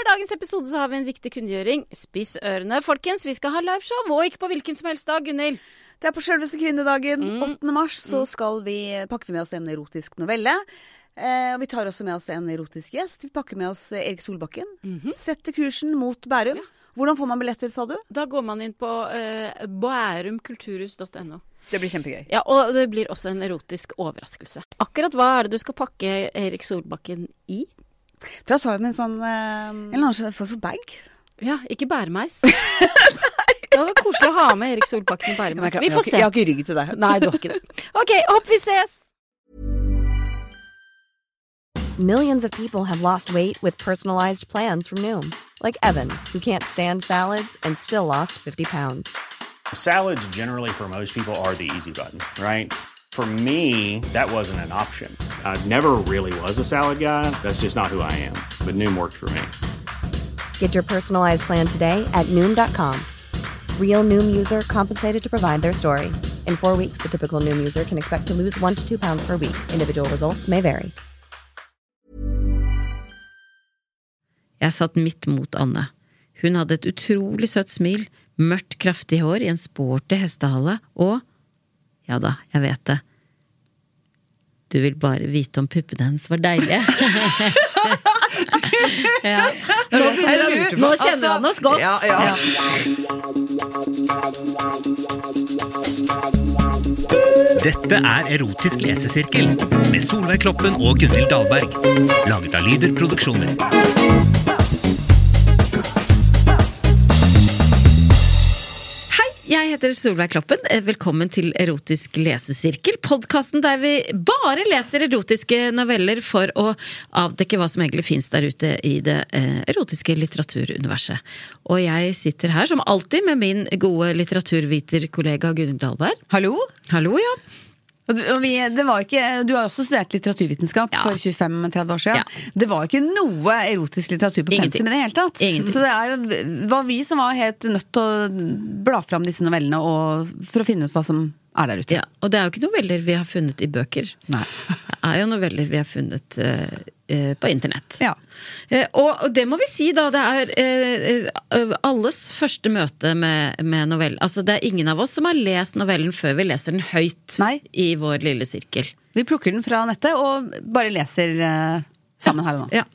Før dagens episode så har vi en viktig kunngjøring. Spiss ørene, folkens. Vi skal ha liveshow, og ikke på hvilken som helst dag, Gunhild. Det er på selveste kvinnedagen, Mm. 8. mars, så skal vi, pakker vi med oss en erotisk novelle. Eh, og vi tar også med oss en erotisk gjest. Vi pakker med oss eh, Erik Solbakken. Mhm. Setter kursen mot Bærum. Hvordan får man billetter, sa du? Da går man inn på uh, bærumkulturhus.no. Det blir kjempegøy. Ja, og det blir også en erotisk overraskelse. Akkurat hva er det du skal pakke Erik Solbakken i? Da tar vi med en sånn eh, En eller annen form for bag. Ja, ikke bæremeis. det var koselig å ha med Erik Solbakken i bæremeis. Vi får se. Jeg har ikke rygg til det. Nei, du har ikke det. Ok, håper vi ses! Millions of people have lost weight with personalized plans from Noom, like Evan, who can't stand salads and still lost 50 pounds. Salads, generally, for most people, are the easy button, right? For me, that wasn't an option. I never really was a salad guy. That's just not who I am. But Noom worked for me. Get your personalized plan today at Noom.com. Real Noom user compensated to provide their story. In four weeks, the typical Noom user can expect to lose one to two pounds per week. Individual results may vary. Jeg satt midt mot Anne. Hun hadde et utrolig søtt smil, mørkt, kraftig hår i en sporty hestehale, og… Ja da, jeg vet det. Du vil bare vite om puppene hennes var deilige. ja. Nå, du, nå kjenner han oss godt. Ja, ja. Dette er Erotisk lesesirkel med Solveig Kloppen og Gunhild Dahlberg. Laget av Lyder Produksjoner. Heter Solveig Kloppen. Eh, Velkommen til Erotisk lesesirkel. Podkasten der vi bare leser erotiske noveller for å avdekke hva som egentlig fins der ute i det eh, erotiske litteraturuniverset. Og jeg sitter her som alltid med min gode litteraturviterkollega Gunhild Dahlberg. Hallo? Hallo, ja. Og vi, det var ikke, du har også studert litteraturvitenskap Ja. for 25-30 år siden. Ja. Det var ikke noe erotisk litteratur på pensum i det hele tatt. Ingenting. Så det er jo, var vi som var helt nødt til å bla fram disse novellene og, for å finne ut hva som er der ute. ja. Og det er jo ikke noveller vi har funnet i bøker. Nei. Det er jo noveller vi har funnet uh, på internett. Ja. Uh, og, og det må vi si, da. Det er alles første møte med, med novellen. Altså, det er ingen av oss som har lest novellen før vi leser den høyt Nei. i vår lille sirkel. Vi plukker den fra nettet og bare leser sammen her og nå. Ja.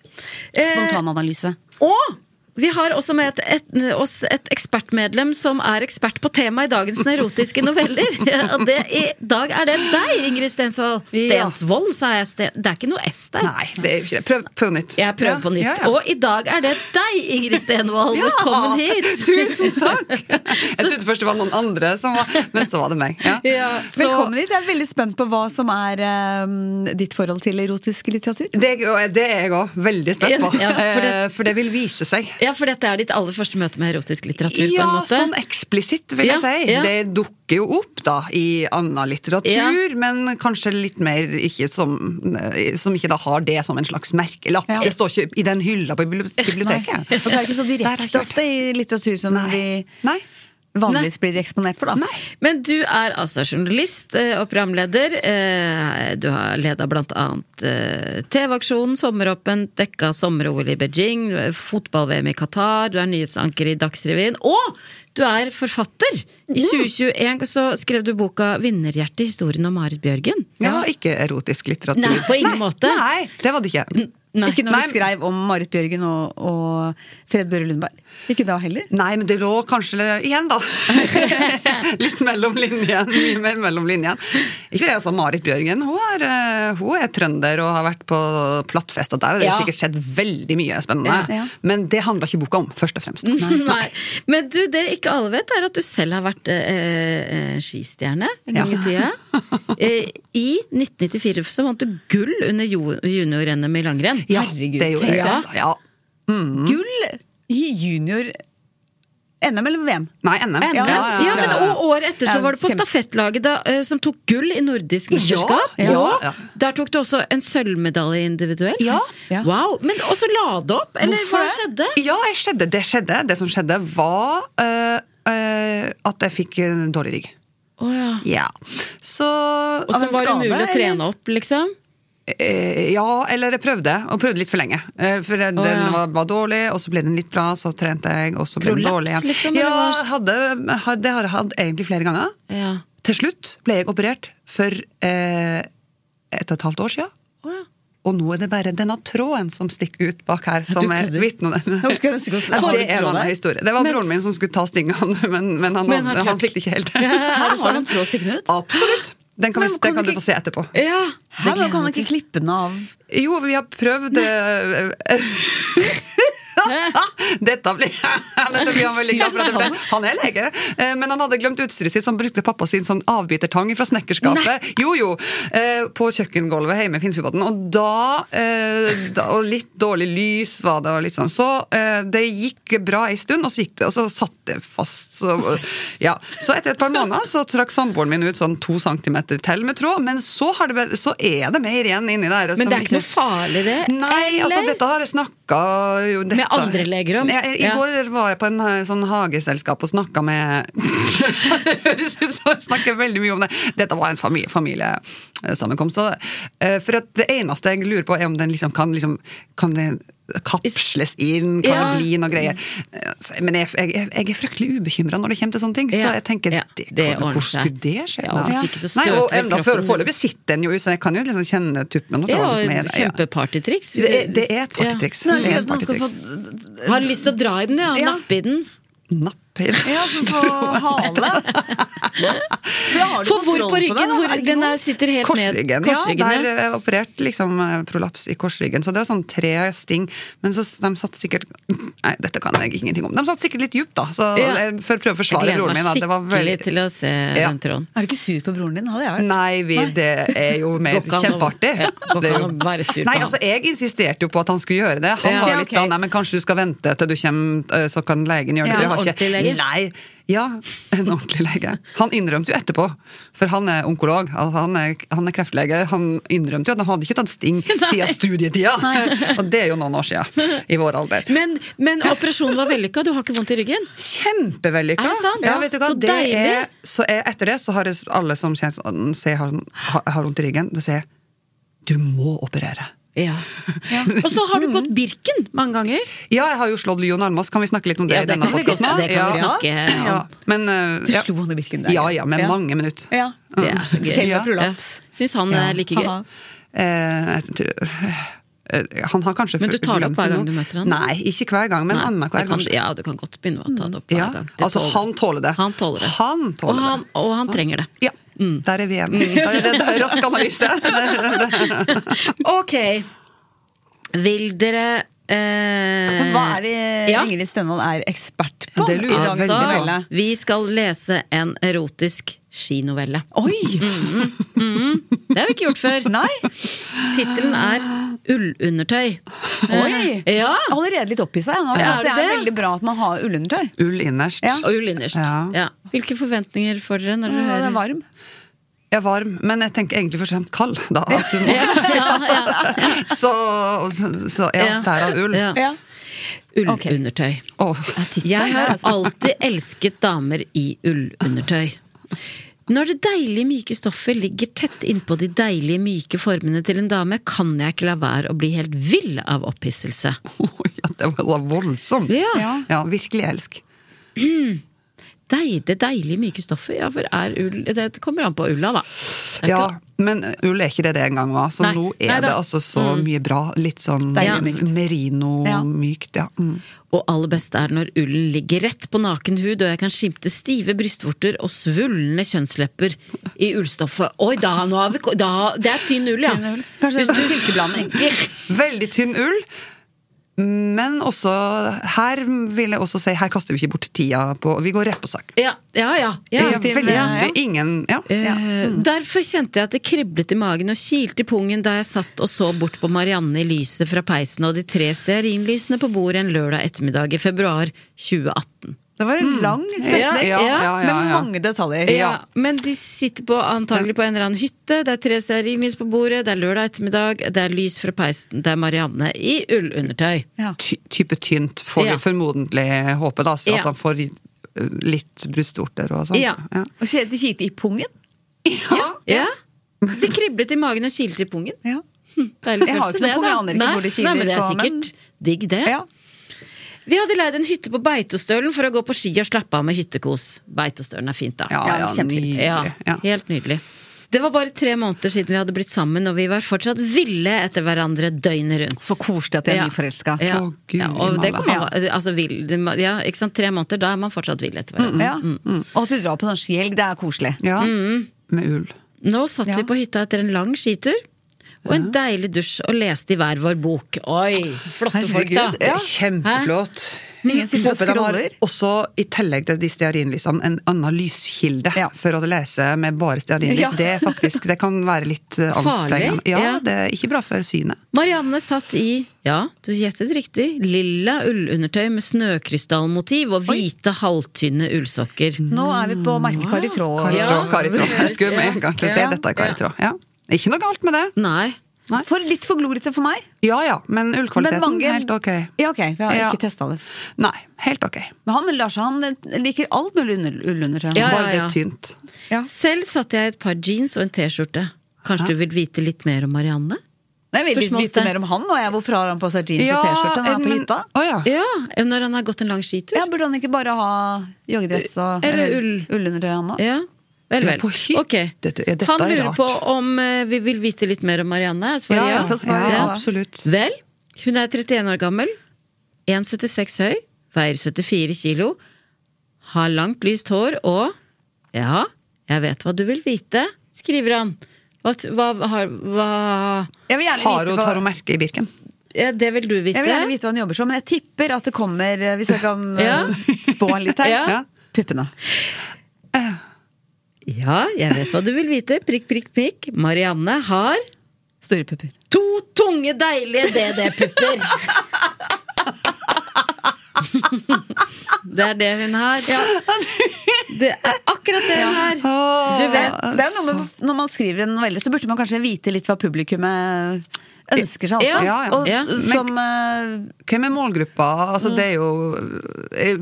Spontananalyse. og vi har også med et, et, oss et ekspertmedlem som er ekspert på temaet i dagens erotiske noveller. Ja, det, I dag er det deg, Ingrid Stensvold. Stensvold, sa jeg. Sten, det er ikke noe S der. Nei, det er jo ikke det. Prøv, prøv nytt. Jeg prøver Ja, på nytt. ja, ja. Og i dag er det deg, Ingrid Stenvold. Velkommen hit! Tusen takk! Jeg trodde først det var noen andre, som var, men så var det meg. Ja. Ja, så, Velkommen hit. Jeg er veldig spent på hva som er um, ditt forhold til erotisk litteratur. Det, det er jeg òg veldig spent på, Ja, for det- Eh, for det vil vise seg. Ja, for dette er ditt aller første møte med erotisk litteratur, på Ja, en måte. sånn eksplisitt, vil Ja, jeg si. ja. Det dukker jo opp da i annen litteratur, Ja. men kanskje litt mer ikke som, som ikke da har det som en slags merkelapp. Ja. Det står ikke i den hylla på biblioteket. biblioteket. Og det er ikke så direkte ofte i litteratur som Nei. vi Nei. Vanligvis blir eksponert for, da. Nei. Men du er altså journalist eh, og programleder. Eh, Du har leda blant annet eh, TV-aksjonen Sommeråpen, dekka sommer-OL i Beijing, fotball-VM i Qatar, du er nyhetsanker i Dagsrevyen, og du er forfatter! I 2021 så skrev du boka 'Vinnerhjerte historien om Marit Bjørgen'. Det var ikke erotisk litteratur. Nei, på ingen måte. Nei, det var det ikke. Nei. Ikke når Nei. du skrev om Marit Bjørgen og, og Fred Børre Lundberg. Ikke da heller. Nei, men det lå kanskje igjen, da. Litt mellom linjen. Mye mer mellom linjen. Ikke det, altså. Marit Bjørgen hun er, eh, hun er trønder og har vært på plattfest, og der har det Ja. sikkert skjedd veldig mye spennende. Ja. Men det handla ikke boka om, først og fremst. Nei. Men du, det ikke alle vet, er at du selv har vært eh, eh, skistjerne en gang i tida. Eh, I 1994 så vant du gull under junior-NM i langrenn. Ja, Herregud, det gjorde jeg. Altså. Ja. Gull i junior NM eller VM? Nei, NM. NM. Ja, ja, ja. men Og året etter så var det på stafettlaget da, eh, som tok gull i nordisk mesterskap. ja, Og ja. der tok du også en sølvmedalje individuelt. Ja. Ja. Wow, Men også la det opp, eller Hvorfor hva skjedde? Ja, jeg skjedde, det skjedde. Det som skjedde, var øh, øh, at jeg fikk dårlig rygg. Å ja. Ja. Så Og så var det umulig å trene opp, liksom? Eh, Ja, eller jeg prøvde, og prøvde litt for lenge. Eh, For den oh, ja. var, var dårlig, og så ble den litt bra, så trente jeg, og så ble den dårlig igjen. liksom, Ja, hadde, hadde, det har jeg hatt egentlig flere ganger. Ja. Til slutt ble jeg operert for eh, et og et halvt år siden. Oh, ja. Og nå er det bare denne tråden som stikker ut bak her, som er vitne om den. Det er en annen historie. Det var Men- broren min som skulle ta stingene, men, men, han, Men han han, fikk det ikke helt Ja, har du en tråd stikkende ut. Absolutt! Den kan, vi, den kan vi du ikke- få se etterpå. ja. Her, men kan man ikke klippe den av? Jo, vi har prøvd eh, Dette blir Dette blir han veldig glad for. det Han er lege, eh, men han hadde glemt utstyret sitt, så han brukte pappa sin sånn avbitertang fra snekkerskapet. Jo, jo, eh, På kjøkkengulvet hjemme i Finnfjordbotn. Og da, eh, Og litt dårlig lys var det, og litt sånn. Så det gikk bra ei stund, og så gikk det, og så satt det fast. Så, ja. så etter et par måneder så trakk samboeren min ut sånn to centimeter til med tråd, men så, har det, så er det mer igjen inni der. Men det er ikke noe farlig, det? Nei, altså dette har jeg snakka jo, dette- andre leger om? Jeg, I går var jeg på en eh, sånn hageselskap og snakka med Det høres ut som jeg snakker veldig mye om det. Dette var en familie- familiesammenkomst. så, eh, For at det eneste jeg lurer på, er om den liksom kan liksom Kan det kapsles inn? Kan Ja. det bli noe greier? Men jeg, jeg, jeg er fryktelig ubekymra når det kommer til sånne ting. Ja. Så jeg tenker, Ja, det, det hvor skulle det skje? Ja, hvis ikke så Nei, og enda kroppen før foreløpig sitter den jo så jeg kan jo liksom kjenne tuppen Det er jo kjempepartytriks. Det, det er et partytriks. Har lyst til å dra i den, ja. Ja. Nappe i den. Napp i. Ja, som på hale. For hvor på ryggen? På det den der sitter helt Korsryggen, ned. ja. Korsryggen, Der ja. er operert liksom eh, prolaps i korsryggen. Så det er sånn tre sting. Men så de satt sikkert Nei, dette kan jeg ingenting om. De satt sikkert litt djupt, da. Så Ja. jeg, for å prøve å forsvare broren min. At det var skikkelig veldig til å se Ja. den tråden. Er du ikke sur på broren din? Hadde jeg vært. Nei, vi, det er jo mer kjempeartig. ja, går ikke an å være sur på Nei, altså Jeg insisterte jo på at han skulle gjøre det. Han Ja. var Ja, litt ok. sånn Nei, men kanskje du skal vente til du kommer, eh, så kan legen gjøre det. Ja, jeg har ikke- lege? Nei. Ja, en ordentlig lege. Han innrømte jo etterpå, for han er onkolog. Altså, han, er, han er kreftlege. Han innrømte jo at han hadde ikke tatt sting siden studietida! Og det er jo noen år siden, i vår alder. Men, men operasjonen var vellykka, du har ikke vondt i ryggen? Kjempevellykka! Ja, vet du hva? Så det deilig. er, så er, etter det så har alle som kjenner, sier har, har vondt i ryggen, det sier du må operere. Ja. Og så har du gått Birken mange ganger. Ja, jeg har jo slått Lion Almas, Kan vi snakke litt om det Ja, i denne kan Ja, podkasten? det kan vi snakke om. Ja. Men eh, Du ja. slo han i Birken der. ja ja, med Ja. mange minutter. Ja. Det er så gøy. Selv med prolaps. Syns han er like gøy. Eh, jeg tror- eh, han har kanskje Men du tar det opp hver gang du møter han? Nei, ikke hver gang, men annenhver gang. Ja, du kan godt begynne å ta det opp hver Ja, gang. Det altså tåler han tåler det. Han tåler det. Han Og han, det. og han trenger det. Ja, der er vi igjen. Det, er rask analyse. Ok. Vil dere eh, hva er det ja. Ingrid Stenvold er ekspert på? Det lurer jeg i veldig på. vi skal lese en erotisk skinovelle. Oi! Det har vi ikke gjort før. Nei! Tittelen er Ullundertøy. Oi! Ja! Jeg er allerede litt opphissa. Ja, det er veldig bra at man har ullundertøy. Ull innerst. Ja. Og ull innerst. Ja. Ja. Hvilke forventninger får dere når dere Ja, det er varm. Jeg er varm, men jeg tenker egentlig først og fremst kald. Da, at du må. Ja, ja, ja. Så, så ja, derav ull. Ja. Ja. Ullundertøy. Oh. Jeg har alltid elsket damer i ullundertøy. Når det deilige, myke stoffet ligger tett innpå de deilige, myke formene til en dame, kan jeg ikke la være å bli helt vill av opphisselse. ja, det var voldsomt. Ja, Ja. Ja, virkelig elsk. deig, Det deilige, myke stoffet. Ja, for er ull Det kommer an på ulla, da. Ja, men ull er ikke det det en gang var. Så Nei. nå er Nei det altså så mye bra. Litt sånn Deilig mykt. Ja. merino-mykt. Ja. Mm. Og aller best er når ullen ligger rett på naken hud, og jeg kan skimte stive brystvorter og svulne kjønnslepper i ullstoffet. Oi, da, nå har vi da, Det er tynn ull, ja. Kanskje en silkeblanding. Veldig tynn ull. Men også her vil jeg også si her kaster vi ikke bort tida på Vi går rett på sak. Ja, ja. ja, ja. Ja, veldig. Ingen Ja. Eh, Derfor kjente jeg at det kriblet i magen og kilte i pungen da jeg satt og så bort på Marianne i lyset fra peisen og de tre stearinlysene på bordet en lørdag ettermiddag i februar 2018. Det var en lang setning Ja, ja, ja, ja, med mange detaljer. Ja, Men de sitter på, antagelig på en eller annen hytte, det er tre stearinlys på bordet, det er lørdag ettermiddag, det er lys fra peisen, det er Marianne i ullundertøy. Ja. Ty type tynt, får Ja. vi formodentlig håpe, da. Så Ja. at han får eh, litt brystvorter og sånn. Ja. Og kjente kilte i pungen. Ja. Det kriblet i magen og kilte i pungen. Ja. Deilig Jeg har ikke noe pung, jeg aner ikke hvor det kiler Nei, men det er sikkert digg, det. Ja. Vi hadde leid en hytte på Beitostølen for å gå på ski og slappe av med hyttekos. Beitostølen er fint, da. Ja, Ja, nydelig. Ja, helt nydelig. Det var bare tre måneder siden vi hadde blitt sammen, og vi var fortsatt ville etter hverandre døgnet rundt. Så koselig at jeg er Ja. nyforelska. Ja. Å, Gud, ja, og det kan man. Altså, ja, ikke sant? Tre måneder, da er man fortsatt vill etter hverandre. Ja. Og at vi drar på sånn skihelg, det er koselig. Ja, Mm. med ull. Nå satt Ja. vi på hytta etter en lang skitur. Og en deilig dusj og leste i hver vår bok. Oi, flotte folk, da. Ja. kjempeflott. Ingen sitter og Håper de har scroller. også, i tillegg til de stearinlysene, en annen lyskilde Ja. for å lese med bare stearinlys. Ja. Det er faktisk, det kan være litt anstrengende. Farlig. Ja, det er ikke bra for synet. Marianne satt i, ja, du gjettet riktig, lilla ullundertøy med snøkrystallmotiv og hvite halvtynne ullsokker. Nå er vi på merket Kari Traa. Kari Ja. Traa, Jeg skulle med en gang til å si dette er Kari Traa. Ja. Ikke noe galt med det. Nei. Nei. For litt for glorete for meg. Ja ja, men ullkvaliteten Men mange- helt ok. Ja, ok, vi har Ja. ikke testa det. Nei, helt ok. Men han Lars han liker alt mulig under, seg. Ja, Bare det ja. tynt. Selv satte jeg et par jeans og en T-skjorte. Kanskje du vil vite litt mer om Marianne? Nei, jeg vil vite mer om han, og jeg, hvorfor har han på seg jeans og T-skjorte når han er på hytta? Oh, ja. Ja, når han har gått en lang skitur. Ja, Burde han ikke bare ha joggedress og Eller ull. ullundertøy, han òg? Vel, vel. på hytte. Ok. Ja, dette Han er lurer rart. på om eh, vi vil vite litt mer om Marianne. Svarer Ja, ja. ja, ja, ja. absolutt. Vel, hun er 31 år gammel, 1,76 høy, veier 74 kilo, har langt lyst hår og Ja, jeg vet hva du vil vite, skriver han. Hva, hva, har- hva Jeg vil gjerne Har vite hun hva tar hun merke i Birken? ja, Det vil du vite? jeg vil gjerne vite hva han jobber som, men jeg tipper at det kommer, eh, hvis jeg kan Ja. eh, spå litt her, Ja. Ja. puppene. Ja, jeg vet hva du vil vite. Prikk, prikk, prikk. Marianne har Store pupper. to tunge, deilige DD-pupper. Det er det hun har. Det er akkurat det hun har. Du vet. Det er noe med, Når man skriver en novelle, så burde man kanskje vite litt hva publikummet ønsker seg altså. Ja, ja, ja. Og som eh, Hvem er målgruppa? Altså, det er jo jeg,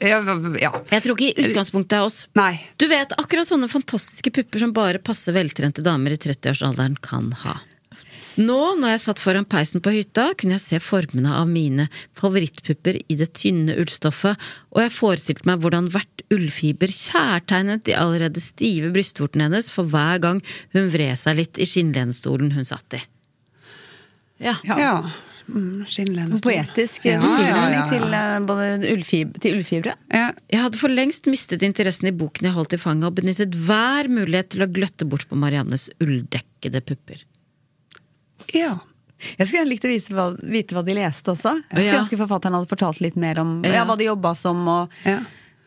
eh, Ja. Jeg tror ikke i utgangspunktet er oss. Nei. Du vet, akkurat sånne fantastiske pupper som bare passe veltrente damer i 30-årsalderen kan ha. Nå, når jeg satt foran peisen på hytta, kunne jeg se formene av mine favorittpupper i det tynne ullstoffet, og jeg forestilte meg hvordan hvert ullfiber kjærtegnet de allerede stive brystvortene hennes for hver gang hun vred seg litt i skinnlenestolen hun satt i. Ja. ja. Mm, poetisk Ja, tilnærming ja, ja, ja. til eh, både ullfib til ullfibre. Ja. Jeg hadde for lengst mistet interessen i boken jeg holdt i fanget, og benyttet hver mulighet til å gløtte bort på Mariannes ulldekkede pupper. ja. Jeg skulle gjerne likt å vise hva, vite hva de leste også. Jeg skulle Ja. ønske forfatteren hadde fortalt litt mer om Ja. ja, hva de jobba som, og, ja.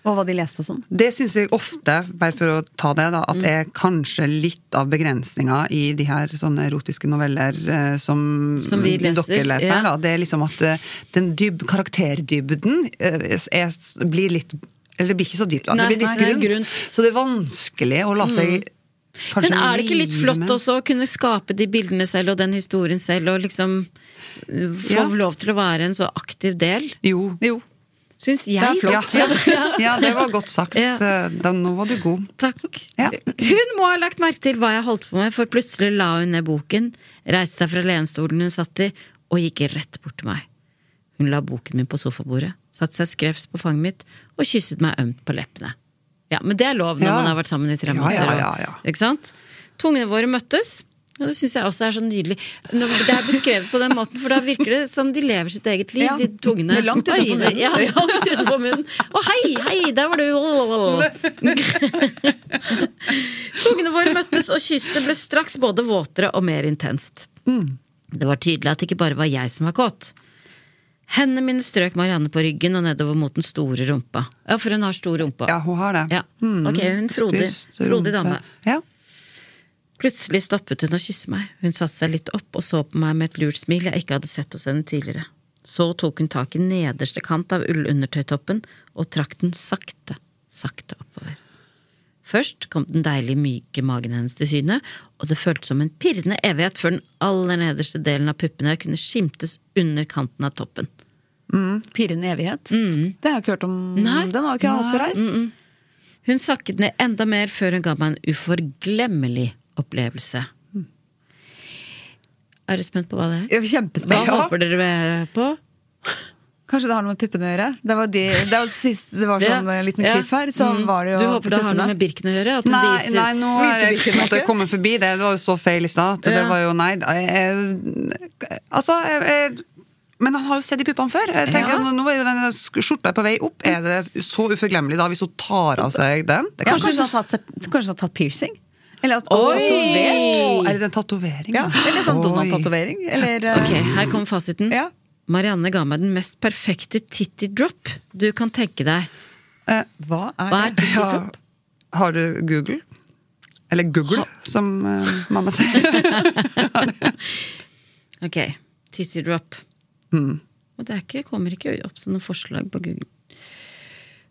Og hva de leste og sånn. Det syns jeg ofte, bare for å ta det, da, at det er kanskje litt av begrensninga i de her sånne erotiske noveller eh, som, Som vi leser, dere leser. ja. Da. Det er liksom at eh, den dyb, karakterdybden eh, er, blir litt Eller det blir ikke så dypt, da. Nei, det blir litt nei, grunt, grunt. Så det er vanskelig å la seg kanskje Men er det ikke litt flott også å kunne skape de bildene selv og den historien selv, og liksom få Ja. lov til å være en så aktiv del? Jo. Jo. Syns jeg. Det er flott. Ja, ja. Ja, det var godt sagt. Ja. Da, nå var du god. Takk. Ja. Hun må ha lagt merke til hva jeg holdt på med, for plutselig la hun ned boken, reiste seg fra lenestolen hun satt i, og gikk rett bort til meg. Hun la boken min på sofabordet, satte seg skrevs på fanget mitt og kysset meg ømt på leppene. Ja, men det er lov når Ja. man har vært sammen i tre måneder. ja, og- ja, ja. Ikke sant? Tungene våre møttes. Ja, det syns jeg også er så nydelig. Når det er beskrevet på den måten, for da virker det som de lever sitt eget liv, Ja. de tungene. Det er langt utenfor Oi, munnen. Ja, langt utenfor munnen. Å, hei, hei, der var du! Tungene våre møttes, og kysset ble straks både våtere og mer intenst. Det var tydelig at det ikke bare var jeg som var kåt. Hendene mine strøk Marianne på ryggen og nedover mot den store rumpa. Ja, for hun har stor rumpe. Ja, hun har det. Ja. Ok, hun frodig. Frodig dame. Ja. Plutselig stoppet hun å kysse meg. Hun satte seg litt opp og så på meg med et lurt smil jeg ikke hadde sett hos henne tidligere. Så tok hun tak i nederste kant av ullundertøytoppen og trakk den sakte, sakte oppover. Først kom den deilige, myke magen hennes til syne, og det føltes som en pirrende evighet før den aller nederste delen av puppene kunne skimtes under kanten av toppen. Pirrende evighet. Det har jeg ikke hørt om. Nei. Den har jeg ikke hatt før her. Hun sakket ned enda mer før hun ga meg en uforglemmelig opplevelse. Er du spent på hva det er? Ja, er Hva kjempespent. håper dere på? Kanskje det har noe med puppene å gjøre? Det var, de, det var, sist, det var sånn Ja. liten Ja. kliff her, så Mm. var det jo Du håper det har noe med Birken å gjøre? At hun Nei, viser nei, nå er det ikke måte Birken kommet forbi det. Det var jo så feil i stad. Det var jo nei. Jeg, altså jeg, jeg, Men han har jo sett de puppene før. Jeg tenker, Ja. nå- er jo den skjorta på vei opp. Er det så uforglemmelig da hvis hun tar av seg den? Det Ja, kanskje hun har tatt, seg- kanskje hun har tatt piercing? Eller at Oi! tatovert? Å, Er det en tatovering? Ja, eller sånn. Donald-tatovering. Eller eh, Ok, her kommer fasiten. Ja. Marianne ga meg den mest perfekte titty drop du kan tenke deg. Eh, Hva er Hva er det? titty ja, drop? har du Google? Eller Google, som uh, mamma sier. Ok, titty drop. Mm. Og det er ikke, kommer ikke opp som noe forslag på Google.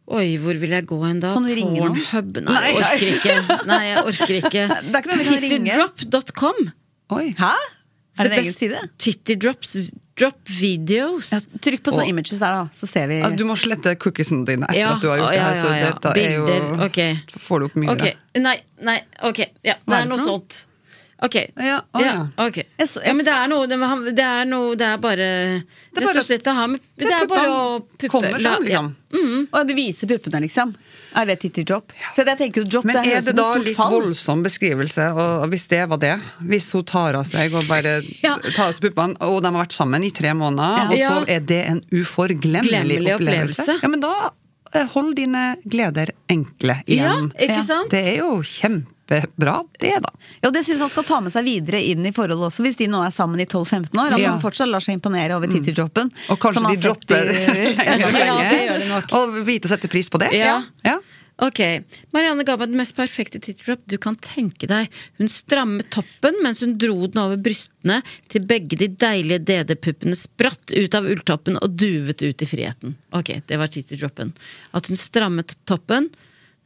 Oi, hvor vil jeg gå hen da? Kan du ringe? Pornhub? Nei, jeg orker ikke. Nei, jeg orker ikke. Det er ikke noe vi kan ringe. Tittydrop.com. Oi. Hæ? Er det en egen side? Tittydrops. drop videos. Ja, trykk på sånne Og- images der, da, så ser vi Altså, du må slette cookiesene dine etter Ja, at du har gjort ja, det her. Så dette er jo Bilder, ok. Får du opp mye. Okay. nei, nei, ok. Ja, det er er noe? sånt. Ok. Ja, å, ja, ja. ok. Jeg så- jeg ja, men det er noe Det, er noe Det er bare er Rett og slett det har med Det er bare å puppe Kommer fram, liksom. Og du viser puppene, liksom? Er det titty drop? For jeg tenker jo drop, Men det er er det da litt fall. voldsom beskrivelse, og hvis det var det? Hvis hun tar av seg og bare Ja. tar av seg puppene, og de har vært sammen i tre måneder, og så er det en uforglemmelig opplevelse? opplevelse. Ja, men da eh, hold dine gleder enkle Ja, igjen. ikke sant? Det er jo kjempebra, det, da. Ja, det syns han skal ta med seg videre inn i forholdet også, hvis de nå er sammen i 12-15 år. At Ja. han fortsatt lar seg imponere over titty-droppen. Og kanskje de dropper lenge. og Ja, det gjør de nok. Og vite å sette pris på det. Ja. ja. Ok, Marianne ga meg den mest perfekte titty-drop du kan tenke deg. Hun strammet toppen mens hun dro den over brystene til begge de deilige DD-puppene spratt ut av ulltoppen og duvet ut i friheten. Ok, det var titty-droppen. At hun strammet toppen,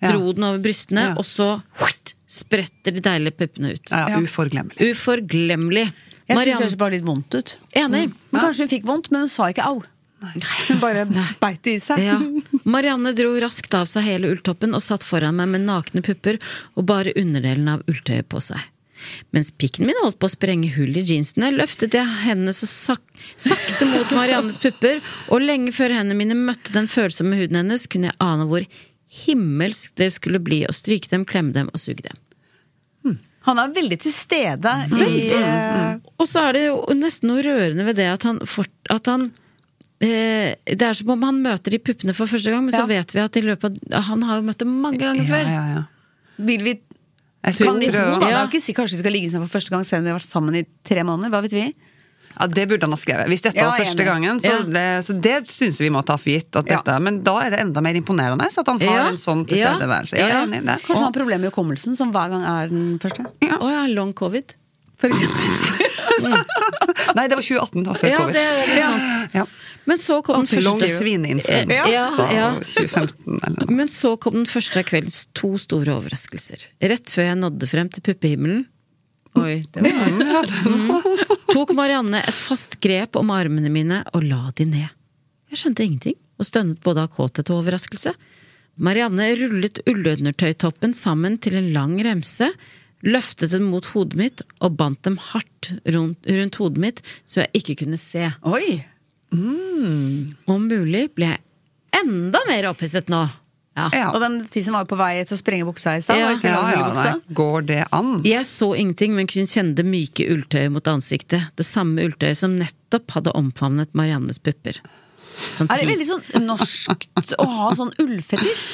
Ja. dro den over brystene, Ja. og så huitt, spretter de deilige puppene ut. ja, Ja. Uforglemmelig. Uforglemmelig. Jeg syns det høres bare litt vondt ut. enig. Men Kanskje hun fikk vondt, men hun sa ikke au. Hun bare beit det i seg. Ja. Marianne dro raskt av seg hele ulltoppen og satt foran meg med nakne pupper og bare underdelen av ulltøyet på seg. Mens pikken min holdt på å sprenge hull i jeansene, løftet jeg hendene så sak sakte mot Mariannes pupper, og lenge før hendene mine møtte den følsomme huden hennes, kunne jeg ane hvor himmelsk det skulle bli å stryke dem, klemme dem og suge dem. Han er veldig til stede i eh, Og så er det jo nesten noe rørende ved det at han, fort, at han eh, Det er som om han møter de puppene for første gang, men så vet vi at i løpet av Han har jo møtt dem mange ganger Ja, før. ja, ja. Vil vi Jeg Kan vi tror- tro, da? Det er jo ikke si kanskje de skal ligge sammen for første gang selv om de har vært sammen i tre måneder. Hva vet vi? Ja, Det burde han ha skrevet. Hvis dette Ja, var jeg er første gangen, så Ja. det, så det syns vi må ta for gitt. Ja. dette, Men da er det enda mer imponerende at han har Ja. en sånn Ja. tilstedeværelse. Jeg er Ja. enig i det. Kanskje han har problemer med hukommelsen, som hver gang er den første. Å ja, long covid. For eksempel. Nei, det var 2018, da, før Ja, covid. det er det sant. Ja. Men så kom den første svineinfluensa Ja, ja. 2015 eller noe. Men så kom den første av kveldens to store overraskelser. Rett før jeg nådde frem til puppehimmelen Oi, det var mm. Tok Marianne et fast grep om armene mine og la de ned. Jeg skjønte ingenting, og stønnet både av kåthet og overraskelse. Marianne rullet ullundertøytoppen sammen til en lang remse, løftet den mot hodet mitt og bandt dem hardt rundt, rundt hodet mitt så jeg ikke kunne se. Oi! Om mulig ble jeg enda mer opphisset nå. Ja. Ja. Og den tisen var jo på vei til å sprenge buksa i stad. Ja, ja. Går det an? Jeg så ingenting, men kunne kjenne det myke ulltøyet mot ansiktet. Det samme ulltøyet som nettopp hadde omfavnet Mariannes pupper. Er det veldig sånn norskt å ha sånn ullfetisj?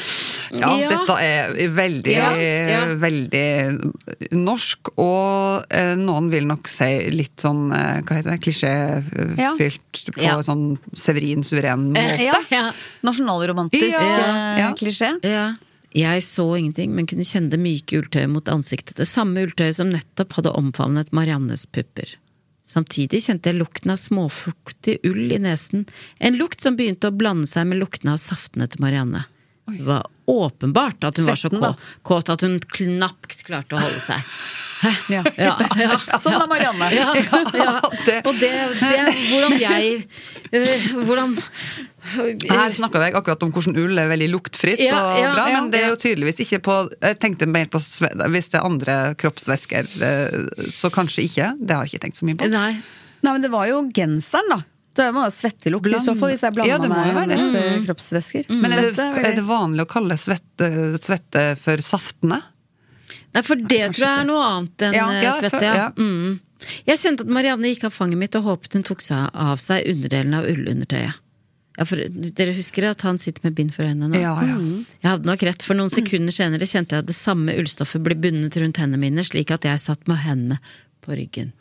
Ja, Ja. dette er veldig, Ja, ja. veldig norsk, og eh, noen vil nok si litt sånn, eh, hva heter det, klisjéfylt på Ja. sånn Severin Suveren måte. Ja. Ja. Nasjonalromantisk Ja, eh, ja. klisjé. Ja. Jeg så ingenting, men kunne kjenne det myke ulltøyet mot ansiktet. Det samme ulltøyet som nettopp hadde omfavnet Mariannes pupper. Samtidig kjente jeg lukten av småfuktig ull i nesen, en lukt som begynte å blande seg med luktene av saftene til Marianne. Det var åpenbart at hun var så Svetten, da. kå- kåt at hun knapt klarte å holde seg. Ja. Ja, ja, Sånn er Marianne. Og det, det hvordan jeg øh, Hvordan Her snakka jeg akkurat om hvordan ull er veldig luktfritt Ja, og bra, ja, men det er jo tydeligvis ikke på Jeg tenkte mer på hvis det er andre kroppsvæsker, eh, så kanskje ikke. Det har jeg ikke tenkt så mye på. Nei. Nei, men det var jo genseren, da. Det må jo svettelukt i så fall, hvis jeg Ja, meg det. hennes kroppsvæsker. Men er det, er det vanlig å kalle svette, svette for saftene? Nei, for det tror jeg er noe annet enn Ja, eh, ja, svette. for- Ja. ja. Mm. Jeg kjente at Marianne gikk av fanget mitt og håpet hun tok seg av seg underdelen av ullundertøyet. Ja, for Dere husker at han sitter med bind for øynene nå? Ja, ja. Mm. Jeg hadde nok rett, for noen sekunder senere kjente jeg at det samme ullstoffet ble bundet rundt hendene mine, slik at jeg satt med hendene på ryggen.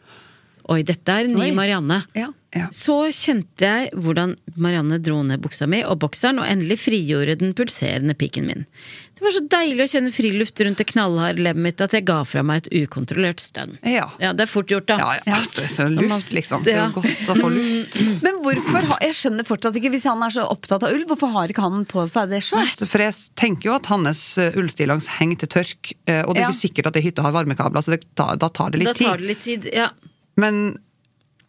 Oi, dette er en ny Oi. Marianne. Ja. Ja. Så kjente jeg hvordan Marianne dro ned buksa mi og bokseren, og endelig frigjorde den pulserende pikken min. Det var så deilig å kjenne friluft rundt det knallharde lemmet mitt at jeg ga fra meg et ukontrollert stønn. Ja. Ja, det er fort gjort, da. Ja, ja. Det er så luft, liksom. Det er jo godt å få luft. Men hvorfor har, Jeg skjønner fortsatt ikke, hvis han er så opptatt av ull, hvorfor har ikke han på seg det sjøl? For jeg tenker jo at hans eh, ullstillongs henger til tørk, eh, og det er Ja. sikkert at ei hytte har varmekabler, så det, da, da tar det litt tid. Da tar det litt tid. Ja. Men,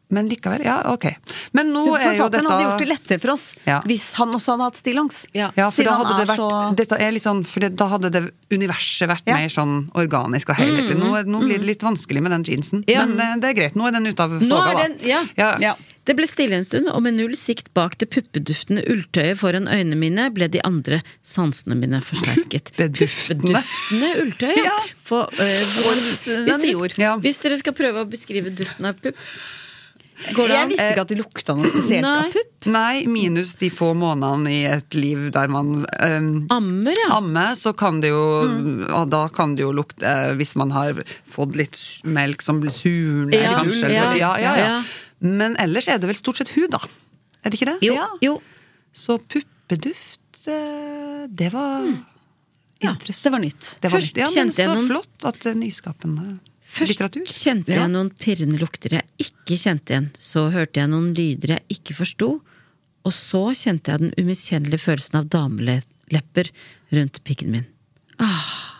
men likevel, ja, ok. Men nå er jo Forfatteren hadde gjort det lettere for oss Ja. hvis han også hadde hatt stillongs. Ja. Ja, for Siden da han hadde det vært så- dette er litt sånn, for det, Da hadde det universet vært Ja. mer sånn organisk og helhetlig. Nå, nå blir det litt vanskelig med den jeansen, Ja. men det, det er greit. Nå er den ute av soga, da. ja. Ja. Ja. Det ble stille en stund, og med null sikt bak det puppeduftende ulltøyet foran øynene mine ble de andre sansene mine forsterket. Puppeduftende ulltøy, ja. For, øh, hvis, det er dere, hvis dere skal prøve å beskrive duften av pupp, Jeg an? visste ikke at det lukta noe spesielt Nei. av pupp. Nei, minus de få månedene i et liv der man um, Ammer, ja. ammer, så kan det jo ja, Da kan det jo lukte Hvis man har fått litt melk som blir surner, Ja, kanskje. ja, ja, ja, ja. Men ellers er det vel stort sett hud, da. Er det ikke det? Jo, Ja. jo. Så puppeduft eh, Det var interessant. Det var nytt. Det var, Først ja, men kjente jeg så flott at nyskapende Først litteratur. kjente jeg Ja. noen pirrende lukter jeg ikke kjente igjen. Så hørte jeg noen lyder jeg ikke forsto. Og så kjente jeg den umiskjennelige følelsen av damelepper rundt pikken min. Ah.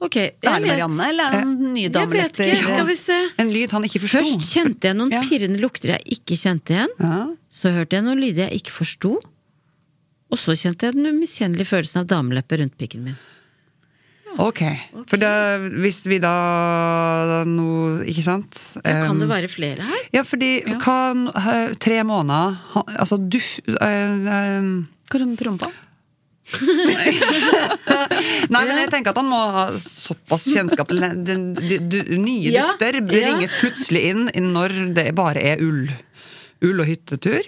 Ok. Er det Marianne, eller er det noen nye Jeg vet ikke, skal vi se. En lyd han ikke forsto. Først kjente jeg noen Ja. pirrende lukter jeg ikke kjente igjen. Ja. Så hørte jeg noen lyder jeg ikke forsto. Og så kjente jeg den umiskjennelige følelsen av damelepper rundt pikken min. Ok. For da, hvis vi da nå Ikke sant? Ja, kan det være flere her? Ja, fordi ja. Kan, Tre måneder Altså du eh, eh, Kanskje hun prompa? Nei, men jeg tenker at han må ha såpass kjennskap til den- den- de, de, Nye Ja, dufter ja. bringes plutselig inn når det bare er ull. Ull og hyttetur.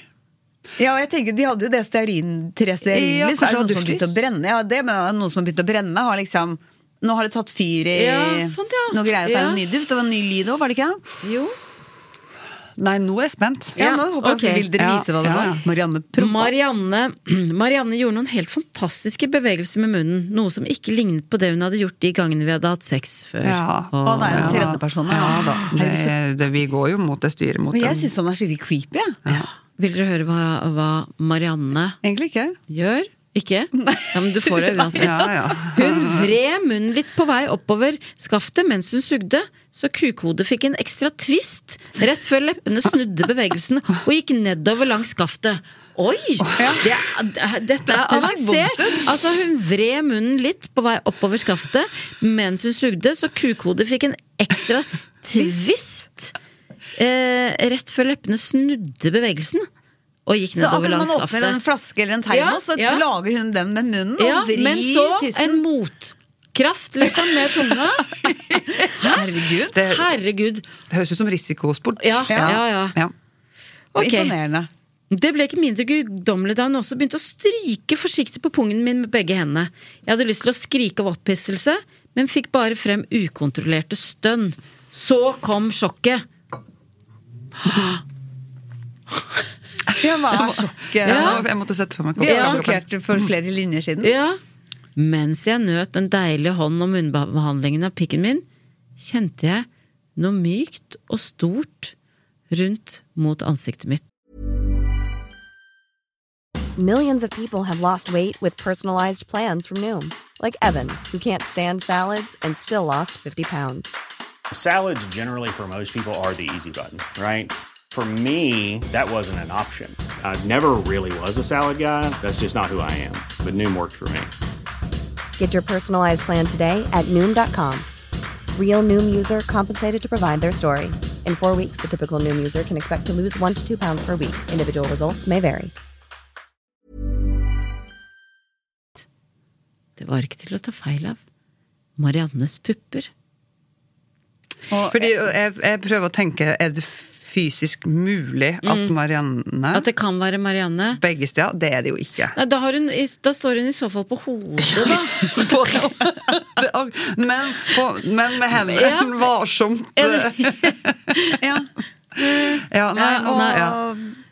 Ja, og jeg tenker De hadde jo det stearin, tre Ja, stearinlys. kanskje er det noen som har begynt å brenne? Ja, det med noen som har begynt å brenne, har liksom Nå har det tatt fyr i Ja, sånt, ja. noe greier at det er Ja. en ny duft. Det var en ny lyd òg, var det ikke? Jo. Nei, nå er jeg spent. Ja, Ja, nå håper jeg. Vil dere vite hva det ja, var? ja. Marianne prompa. Marianne, Marianne gjorde noen helt fantastiske bevegelser med munnen, noe som ikke lignet på det hun hadde gjort de gangene vi hadde hatt sex før. Ja. Å, det er en Ja. tredjeperson. Ja da. Det, det, vi går jo mot det styret mot Men jeg syns han er skikkelig creepy. jeg. Ja. Vil dere høre hva, hva Marianne Egentlig ikke. gjør? Ikke? Ja, men du får det uansett. Ja, ja. Hun vred munnen litt på vei oppover skaftet mens hun sugde, så kukhodet fikk en ekstra twist rett før leppene snudde bevegelsen og gikk nedover langs skaftet. Oi! Det dette er avansert! Altså, hun vred munnen litt på vei oppover skaftet mens hun sugde, så kukhodet fikk en ekstra twist eh, rett før leppene snudde bevegelsen og gikk Så akkurat som man åpner en flaske eller en termos, så Ja, ja. lager hun den med munnen og Ja, vrir men så tissen. en motkraft, liksom, med tunga. Herregud. Det Herregud. høres ut som risikosport. Ja, ja, ja. ja. Ok. Imponerende. Det ble ikke mindre guddommelig da hun også begynte å stryke forsiktig på pungen min med begge hendene. Jeg hadde lyst til å skrike av opphisselse, men fikk bare frem ukontrollerte stønn. Så kom sjokket. Ja, hva er sjokket? Ja, Ja. Jeg måtte sette for meg Vi er koppen. sjokkert for flere linjer siden. Ja. Mens jeg nøt den deilige hånd og munnbehandlingen av pikken min, kjente jeg noe mykt og stort rundt mot ansiktet mitt. Millions of people have lost weight with personalized plans from Noom, like Evan, who can't stand salads and still lost 50 pounds. Salads, generally, for most people, are the easy button, right? For me, that wasn't an option. I never really was a salad guy. That's just not who I am. But Noom worked for me. Get your personalized plan today at Noom.com. Real Noom user compensated to provide their story. In four weeks, the typical Noom user can expect to lose one to two pounds per week. Individual results may vary. Det var ikke til å ta feil av. Mariannes pupper. Fordi jeg, jeg prøver å tenke, er det fysisk mulig at Marianne At det kan være Marianne. Begge steder? Det er det jo ikke. Nei, da, har hun, da står hun i så fall på hodet, da. På, men, på, men med hendene Ja. varsomt. Ja. Ja, nei, og, ja.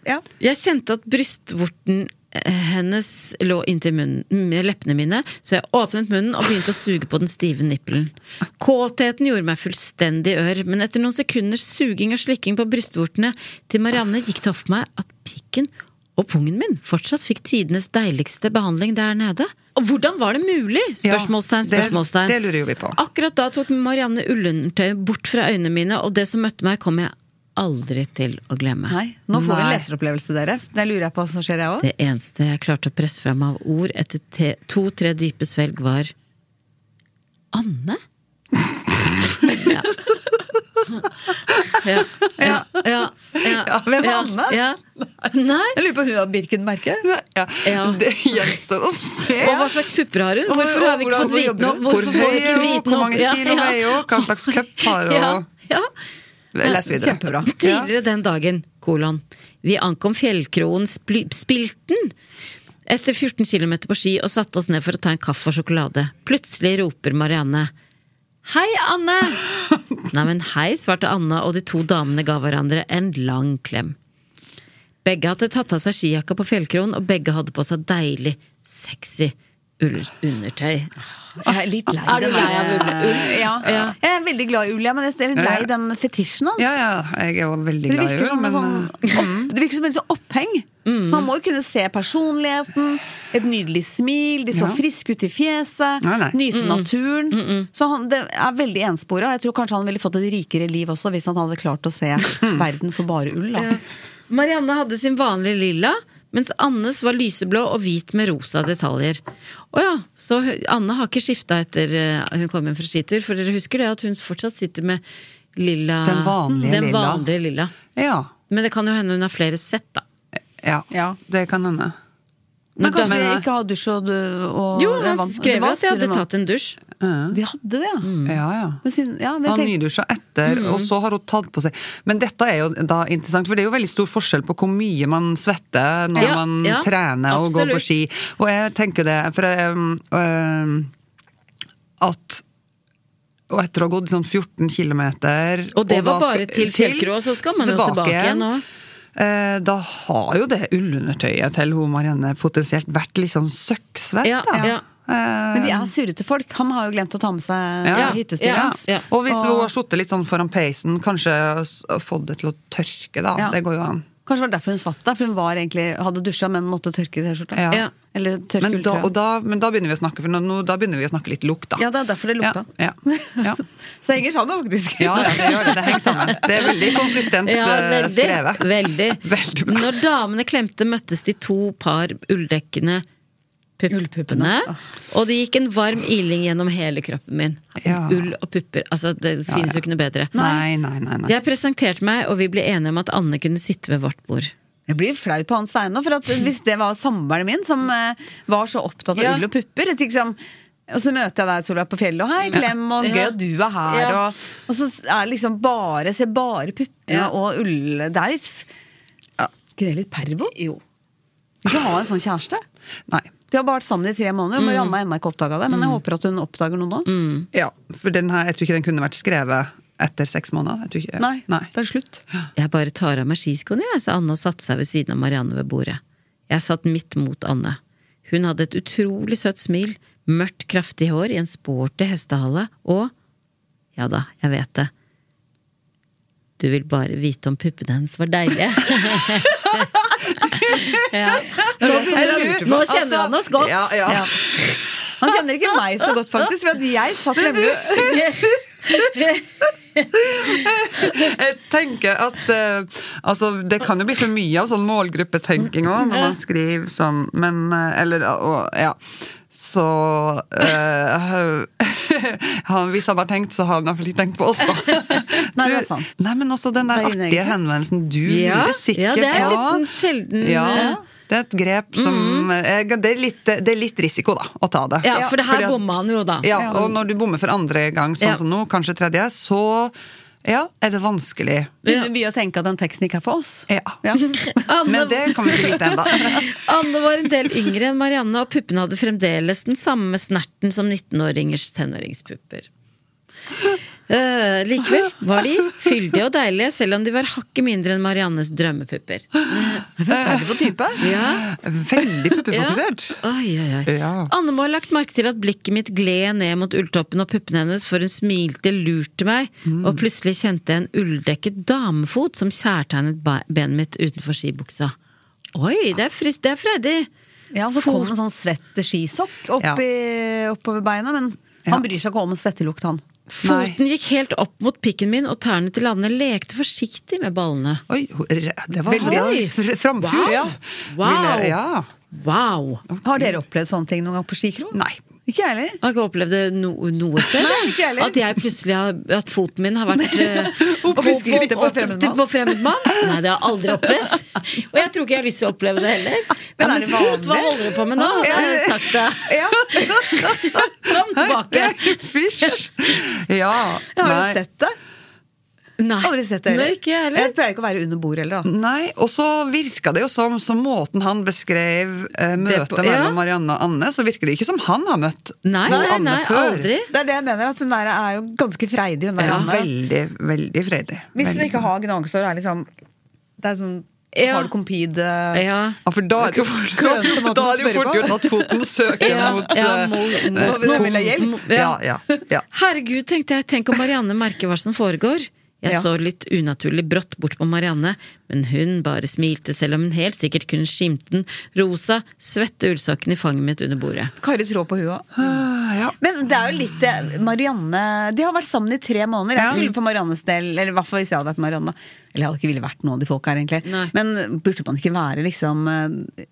ja. Jeg kjente at brystvorten eh, hennes lå inntil munnen, leppene mine, så jeg åpnet munnen og begynte å suge på den stive nippelen. Kåtheten gjorde meg fullstendig ør, men etter noen sekunders suging og slikking på brystvortene til Marianne gikk det opp for meg at pikken og pungen min fortsatt fikk tidenes deiligste behandling der nede. Og hvordan var det mulig? Spørsmålstegn, Ja, det- spørsmålstegn. det lurer jo vi på. Akkurat da tok Marianne ullundertøyet bort fra øynene mine, og det som møtte meg, kom jeg aldri til å glemme. Nei, nå får vi en leseropplevelse, dere. Det lurer jeg på hva som skjer, jeg òg. Det eneste jeg klarte å presse fram av ord etter to-tre dype svelg, var Anne? ja. Ja, ja, ja, ja, Hvem er ja, Anne? Ja. Nei. Jeg lurer på hun har Birken-merke. Ja, Ja. Det gjenstår å se. Og hva slags pupper har hun? Hvorfor har vi ikke fått vite noe? Hvor høy er hun? Hvor mange kilo ja. veier hun? Hva slags cup har hun? Les videre. Kjempebra. Tidligere den dagen, kolon. Vi ankom fjellkroen Spilten etter 14 km på ski og satte oss ned for å ta en kaffe og sjokolade. Plutselig roper Marianne. Hei, Anne! Neimen, hei, svarte Anne, og de to damene ga hverandre en lang klem. Begge hadde tatt av seg skijakka på fjellkroen, og begge hadde på seg deilig, sexy ullundertøy. Jeg er litt lei Er du lei av ull? Ja. Ja. Jeg er veldig glad i ull, ja, men jeg er litt lei den fetisjen hans. Ja, ja, jeg er også veldig glad i ull, men en sånn, det virker som veldig sånn oppheng. Man må jo kunne se personligheten, et nydelig smil, de så Ja. friske ut i fjeset, Nei, nei. nyte naturen. Så han, det er veldig enspora. Jeg tror kanskje han ville fått et rikere liv også hvis han hadde klart å se verden for bare ull. Da. Marianne hadde sin vanlige lilla, mens Annes var lyseblå og hvit med rosa detaljer. Å ja, så Anne har ikke skifta etter eh, hun kom hjem fra skitur, for dere husker det at hun fortsatt sitter med lilla Den vanlige den lilla. lilla. ja. Men det kan jo hende hun har flere sett, da. ja. Ja. Det kan hende. Men kanskje Men, jeg ikke har dusj og, og Jo, han skrev jo at de hadde tatt en dusj. Ja, De hadde det, ja. ja. ja. Men siden, ja, men Han tenkte- nydusja etter, og så har hun tatt på seg Men dette er jo da interessant, for det er jo veldig stor forskjell på hvor mye man svetter når Ja, man ja, trener og går på ski. Og jeg tenker det, for jeg, øhm, at og etter å ha gått sånn 14 km Og det var bare til Fjellkrå, så skal man jo tilbake igjen nå. Eh, Da har jo det ullundertøyet til hun Marianne potensielt vært litt sånn søkksvett, Ja, da. ja. Eh, Men de er surrete folk. Han har jo glemt å ta med seg Ja. hyttestyret Ja. Ja. Og hvis hun har sittet litt sånn foran peisen, kanskje fått det til å tørke, da. Ja. Det går jo an. Kanskje det var derfor hun satt der, for hun var egentlig, hadde dusja, men måtte tørke T-skjorta. Ja. Men da, da, men da begynner vi å snakke For nå, nå, da begynner vi å snakke litt lukt, da. Ja, det er derfor det lukta. Ja, ja, ja. Så det henger sammen, faktisk. ja, det gjør det. Det henger sammen. Det er veldig konsistent Ja, eh, veldig. skrevet. veldig. Veldig. Når damene klemte, møttes de to par ulldekkende puppene, Ullpuppene. og det gikk en varm iling gjennom hele kroppen min. Ull og pupper. Altså, det finnes jo ikke noe bedre. Nei, nei, nei. nei. Jeg presenterte meg, og vi ble enige om at Anne kunne sitte ved vårt bord. Jeg blir flau på hans vegne, for at hvis det var samboeren min som eh, var så opptatt av Ja. ull og pupper liksom, og så møter jeg deg Solveig på fjellet, og hei, klem, og gøy at du er her, Ja. og, og så er det liksom bare Se bare puppene Ja. og ull Det er litt ja, Ikke det litt pervo? Jo. Ikke ha en sånn kjæreste. nei. De har bare vært sammen i tre måneder, og Marianne har ennå ikke oppdaga det. Men jeg håper at hun oppdager noe nå. Ja, for den her, jeg tror ikke den kunne vært skrevet etter seks måneder. Jeg tror ikke, Nei, nei. det er slutt. Jeg bare tar av meg skiskoene, jeg, sa Anne og satte seg ved siden av Marianne ved bordet. Jeg satt midt mot Anne. Hun hadde et utrolig søtt smil, mørkt, kraftig hår i en sporty hestehale, og ja da, jeg vet det. Du vil bare vite om puppene hennes var deilige. Ja. Nå, nå kjenner han oss godt. Ja, ja. Ja. Han kjenner ikke meg så godt, faktisk, for at jeg satt nemlig Jeg tenker at uh, altså, Det kan jo bli for mye av sånn målgruppetenking òg, når man skriver sånn, men eh, Eller og, ja. Så eh, han, Hvis han har tenkt, så har han iallfall ikke tenkt på oss, da. Nei, det er sant. Nei, men også den der er artige henvendelsen. Du Ja, lurer sikkert ja, det er litt sjelden ja. Det er et grep som eh, det, er litt, det er litt risiko, da, å ta det. Ja, for det her bomma han jo, da. Ja, og når du bommer for andre gang, sånn Ja. som nå, kanskje tredje, så ja, er det vanskelig. Begynner vi å tenke at den teksten ikke er for oss? Ja. Ja. Men det kan vi ikke vite ennå. Anne var en del yngre enn Marianne, og puppene hadde fremdeles den samme snerten som 19-åringers tenåringspupper. Eh, likevel var de fyldige og deilige, selv om de var hakket mindre enn Mariannes drømmepupper. Veldig på type. Ja, Veldig puppefokusert. Oi, oi, oi. Ja. Anne må ha lagt merke til at blikket mitt gled ned mot ulltoppen og puppene hennes, for hun smilte lurt til meg, og plutselig kjente jeg en ulldekket damefot som kjærtegnet benet mitt utenfor skibuksa. Oi, det er frist, det er freidig! Ja, og så kom en sånn svett skisokk opp Ja. i- oppover beina, men Ja. han bryr seg ikke om svettelukt, han. Foten gikk helt opp mot pikken min, og tærne til Anne lekte forsiktig med ballene. Oi, det var Veldig. Framfus. Ja. Wow. Ville- Ja. Wow! Har dere opplevd sånne ting noen gang på skikro? Nei. Ikke jeg heller. Har ikke opplevd det no, noe sted. Nei, ikke heller. At jeg plutselig har At foten min har vært eh, Opp skrittet på opp- fremmed. Nei, det har jeg aldri opplevd. Og jeg tror ikke jeg har lyst til å oppleve det heller. Men Ja, det fot, hva holder du på med nå? Det har jeg sagt det. Kom tilbake. Fysj! Ja. Jeg har jo sett det. Nei, Aldri sett det Nei, heller. ikke jeg heller. Jeg pleier ikke å være under bord heller, da. Nei, og så virka det jo som, som måten han beskrev eh, møtet på- ja. mellom Marianne og Anne, så virker det ikke som han har møtt Nei, noe nei, Anne nei, før. aldri. Det er det jeg mener, at hun der er jo ganske freidig. Hun der Ja, Anne. veldig, veldig freidig. Hvis hun ikke har gnagsår, er liksom Det er sånn Ja. Har du compede eh, Ja. Ja, for da er det jo fort, gjort at foten søker Ja, mot ja, mo- Vil du ha hjelp? Ja, ja, ja. Herregud, tenkte jeg, tenk om Marianne merker hva som foregår. Jeg Ja. så litt unaturlig brått bort på Marianne, men hun bare smilte, selv om hun helt sikkert kunne skimte den rosa, svette ullsokken i fanget mitt under bordet. Kari trår på huet. òg. ja. Men det er jo litt Marianne De har vært sammen i tre måneder. Jeg skulle for Mariannes del, eller i hvert fall hvis jeg hadde vært Marianne Eller jeg hadde ikke ville vært noen av de folka her, egentlig. Nei. Men burde man ikke være liksom eh,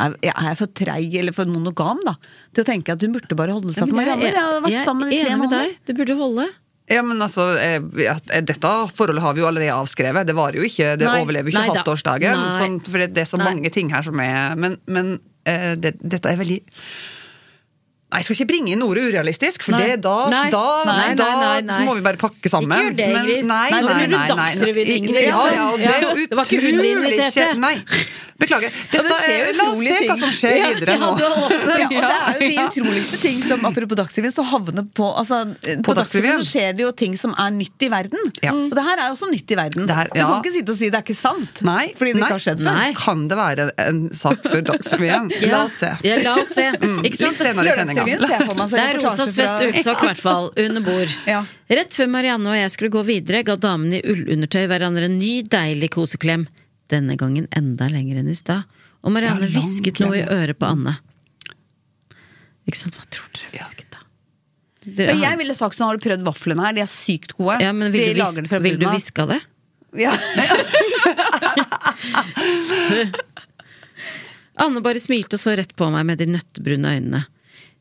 er jeg for treig eller for monogam da til å tenke at hun burde bare holde seg til Marianne? Har vært sammen i jeg er tre enig med måneder. deg, det burde holde. Ja, men altså, eh, eh, Dette forholdet har vi jo allerede avskrevet. Det varer jo ikke, det Nei. overlever ikke Nei halvtårsdagen. Sånn, for det, det er så Nei. mange ting her som er Men, men eh, det, dette er veldig Nei, jeg skal ikke bringe inn ordet urealistisk, for Nei. det, da, Nei. da, Nei, da må vi bare pakke sammen. Ikke gjør det, Men- Ingrid. Nå nei, nei, nei. Dagsrevyen, Ingrid, Ja, liksom. ja, det er jo utrolig. Nei, beklager. Dette det er, la oss se se hva som skjer videre nå. Ja, og det er jo de utroligste ting som Apropos Dagsrevyen, så havner på altså, På, På Dagsrevyen så skjer det jo ting som er nytt i verden. Ja. Og det her er jo også nytt i verden. Det her- Du kan ikke sitte og si det er ikke sant. Nei, fordi det nei, ikke har skjedd før. Kan det være en sak for Dagsrevyen? La oss se. Ja, la oss se. Sant? Litt senere i sendinga. Lørdagsrevyen ser for meg Det er rosa svett ullsokk, i hvert fall, under bord. Ja. Rett før Marianne og jeg skulle gå videre, ga damene i ullundertøy hverandre en ny, deilig koseklem. Denne gangen enda lenger enn i stad. Og Marianne Ja, hvisket noe i øret på Anne. Ikke sant, hva tror dere hvisket, da? Dere jeg ville sagt sånn, har du prøvd vaflene her? De er sykt gode. ja, men vil De du, bunnen av. det? Ja. Anne bare smilte og så rett på meg med de nøttebrune øynene.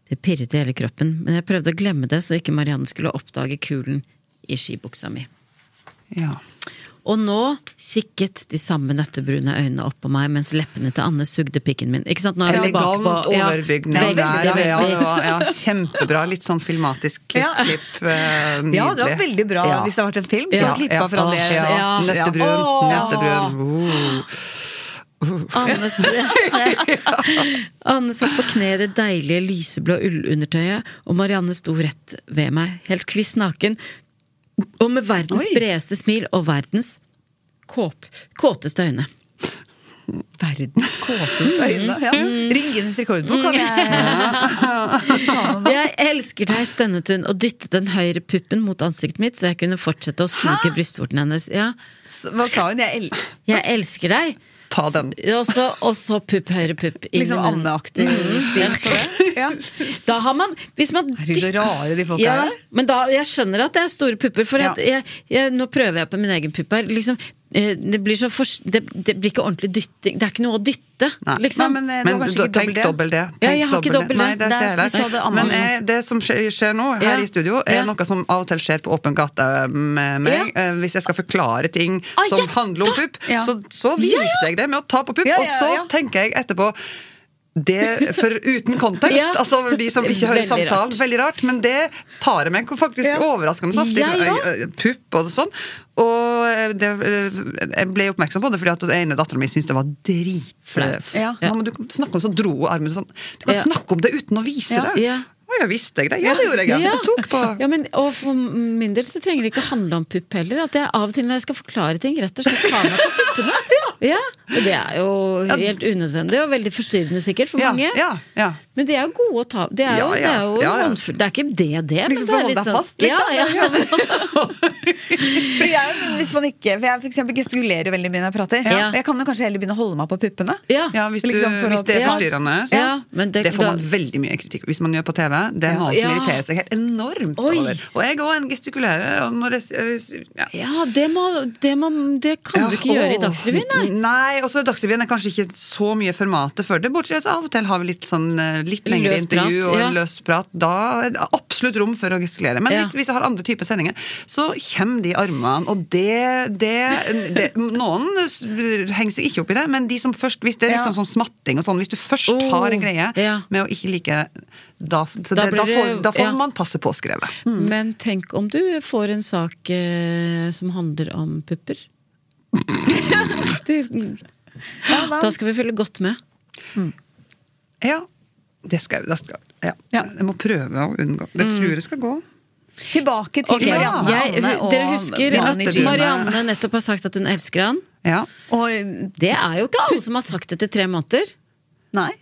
Det pirret i hele kroppen, men jeg prøvde å glemme det så ikke Marianne skulle oppdage kulen i skibuksa mi. Ja. Og nå kikket de samme nøttebrune øynene opp på meg mens leppene til Anne sugde pikken min. Ikke sant, nå er vi tilbake på ja, overbygning veldig, der. Ja, veldig. det var, ja, kjempebra. Litt sånn filmatisk klipp-klipp. eh, nydelig. ja, det var veldig bra Ja. hvis det hadde vært en film. Så Ja, ja, klippa ja, fra det. Ja. Ja. Nøttebrun. Nøttebrun. Uh. Anne, Anne satt på kne i det deilige lyseblå ullundertøyet, og Marianne sto rett ved meg, helt kliss naken, og med verdens Oi. bredeste smil og verdens kåt, kåteste øyne. Verdens kåteste øyne. Ja. Ringenes rekordbok kan jeg sa. Jeg elsker deg, stønnet hun og dyttet den høyre puppen mot ansiktet mitt, så jeg kunne fortsette å suge brystvorten hennes. Ja, Hva sa hun? Jeg el jeg elsker deg. Ta den. Og så, pupp, høyre pupp. Liksom ammeaktig stil på det. Ja. Da har man Hvis man Herregud, så rare de folka ja, er. men da, jeg skjønner at det er store pupper, for Ja. jeg, jeg, nå prøver jeg på min egen pupp her. Liksom, det, blir så for, det, det blir ikke ordentlig dytting. Det er ikke noe å dytte, Nei. liksom. Nei, men, eh, det Men du, ikke tenk dobbel D. Ja, jeg har ikke dobbel D. Nei, det ser jeg. så det. Men jeg, det som skjer, skjer nå her Ja. i studio, er Ja. noe som av og til skjer på åpen gate med meg. Ja. Eh, Hvis jeg skal forklare ting Ah, som ja, handler om pupp, Ja. så, så viser jeg det med å ta på pupp, Ja, ja, og så tenker jeg etterpå det for uten kontekst. Ja. Altså de som ikke hører Veldig samtalen. rart. Veldig rart. Men det tar jeg meg faktisk overraskende ofte. Ja, ja. Pupp og sånn. Og det, eh, jeg ble oppmerksom på det fordi at den ene dattera mi syntes det var dritflaut. Ja. Mamma, du kan snakke om så dro hun armen sånn. Du kan Ja. snakke om det uten å vise Ja. det. Ja. Å ja, visste jeg det? Ja, det gjorde jeg. Ja. Ja. Tok på Ja, men, og for min del så trenger det ikke handle om pupp heller. At jeg av og til når jeg skal forklare ting, rett og slett tar meg på puppene. Ja, og Det er jo helt unødvendig og veldig forstyrrende sikkert for mange. ja, ja. Men de er jo gode å ta Det er jo, Ja, ja. Det er jo Ja, ja. Det er ikke det, det. men Liksom det er for å holde deg sånn- fast, liksom. Ja, ja. Jeg, hvis man ikke, for jeg for eksempel gestikulerer veldig mye når jeg prater. Ja. Jeg kan jo kanskje heller begynne å holde meg på puppene. ja. Ja, hvis, du, Liksom for hvis det er forstyrrende. Ja, men det- det, får man da- veldig mye kritikk Hvis man gjør på TV. Det er Ja. noen som Ja. irriterer seg helt enormt Oi. over. Og jeg òg en gestikulerer. Og når jeg, ja. ja det, må, det, må, det kan du ikke gjøre i. Dagsrevyen, nei. Nei, også Dagsrevyen er kanskje ikke så mye formatet for det. Bortsett av og til har vi litt, sånn, eh, litt lengre Løs prat, intervju og ja. løs prat. Da er det absolutt rom for å gestikulere. Men Ja. litt, hvis jeg har andre typer sendinger, så kommer de armene. Og det, det, det Noen henger seg ikke opp i det, men de som først Hvis det er litt Ja. sånn som smatting og sånn, hvis du først Oh, har en greie ja. med å ikke like Da, så Da det, da, får, da får ja. man passe på Mm. Men tenk om du får en sak eh, som handler om pupper. Det, da skal vi følge godt med. Ja. Det skal jeg. Det skal, ja. Ja. Jeg må prøve å unngå. Det Mm. tror jeg skal gå. Tilbake til okay. Marianne, jeg, Anne dere husker at. Marianne nettopp har sagt at hun elsker han? Ja. Og, Det er jo ikke alle som har sagt det etter tre måneder. nei.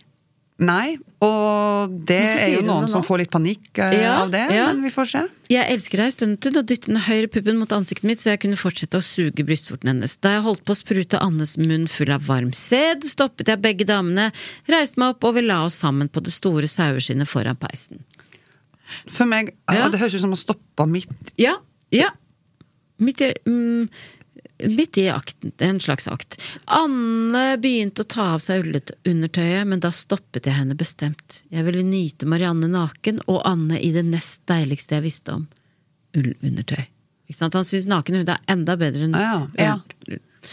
Nei, og det er jo noen som får litt panikk uh, Ja, av det, ja. men vi får se. Jeg elsker deg, stønnet hun og dyttet den høyre puppen mot ansiktet mitt så jeg kunne fortsette å suge brystvorten hennes. Da jeg holdt på å sprute Annes munn full av varm sæd, stoppet jeg begge damene, reiste meg opp og vi la oss sammen på det store saueskinnet foran peisen. For meg, Ja. Det høres ut som å stoppe midt Ja, ja. Midt i, mm, midt i akten, en slags akt. Anne begynte å ta av seg ullundertøyet, men da stoppet jeg henne bestemt. Jeg ville nyte Marianne naken og Anne i det nest deiligste jeg visste om. Ullundertøy. Ikke sant? Han syns nakenhud er enda bedre enn Ja, Ja.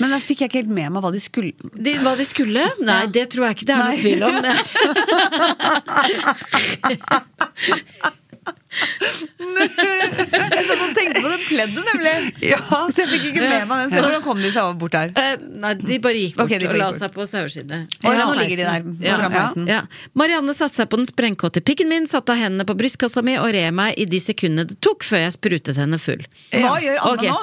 Men da fikk jeg ikke helt med meg hva de skulle de, Hva de skulle? Nei, det tror jeg ikke det er Nei. noe tvil om. Jeg satt og tenkte på det pleddet, nemlig! Ja. Så jeg fikk ikke med meg den. Så hvordan kom de seg over bort her? Eh, Nei, de bare gikk bort okay, gikk og la bort. seg på saueskinnet. Ja, Ja, nå ligger de der Ja. Ja. Marianne satte seg på den sprengkåte pikken min, satte hendene på brystkassa mi og red meg i de sekundene det tok før jeg sprutet henne full. Hva gjør Anne okay. nå?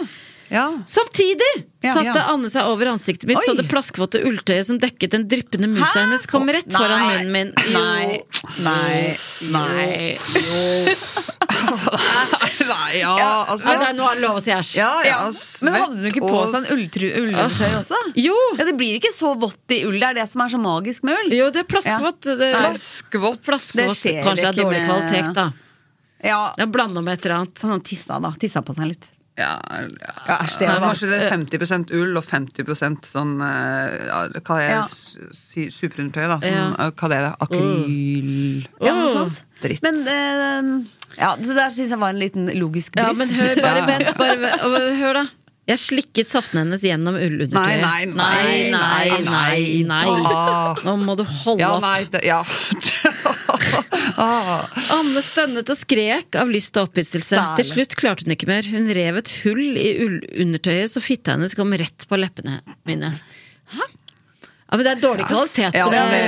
Ja. Samtidig Ja. satte Ja. Anne seg over ansiktet mitt, Oi. så det plaskvåte ulltøyet som dekket den dryppende musa Hæ? hennes, kom rett foran Nei. munnen min. Jo. Nei. Nei. Nei. Nei, ja, Ja, altså det er, nå er det lov å si æsj. ja, ja, Men hadde hun ikke på seg en ulltøy også? Jo! Ja, Det blir ikke så vått i ull. Det er det som er så magisk med ull. Jo, det er plaskvått. Det, Plaskvått. Det plaskvått skjer kanskje er dårlig med- kvalitet, da. Ja, Jeg blanda med et eller annet. Sånn tissa, da. Tissa på seg litt. Ja, ja. Ja, det Nei, var- Kanskje det er 50 ull og 50 sånn eh, ja, Hva er Ja. superundertøy, da? Sånn, Ja. Hva er det? Akryl Ja, noe Åh. sånt. Dritt. Men eh, ja, det der syns jeg var en liten logisk brist. Ja, men hør, bare Ja. vent. Bare, hør, da. Jeg slikket saftene hennes gjennom ullundertøyet. Nei, nei, nei, nei, nei, nei. Nå må du holde opp. Ja, nei, det, ja. ah. Anne stønnet og skrek av lyst og opphisselse. Til slutt klarte hun ikke mer. Hun rev et hull i ullundertøyet, så fitta hennes kom rett på leppene mine. Hæ? Ja, men det er dårlig kvalitet Ja, på det det,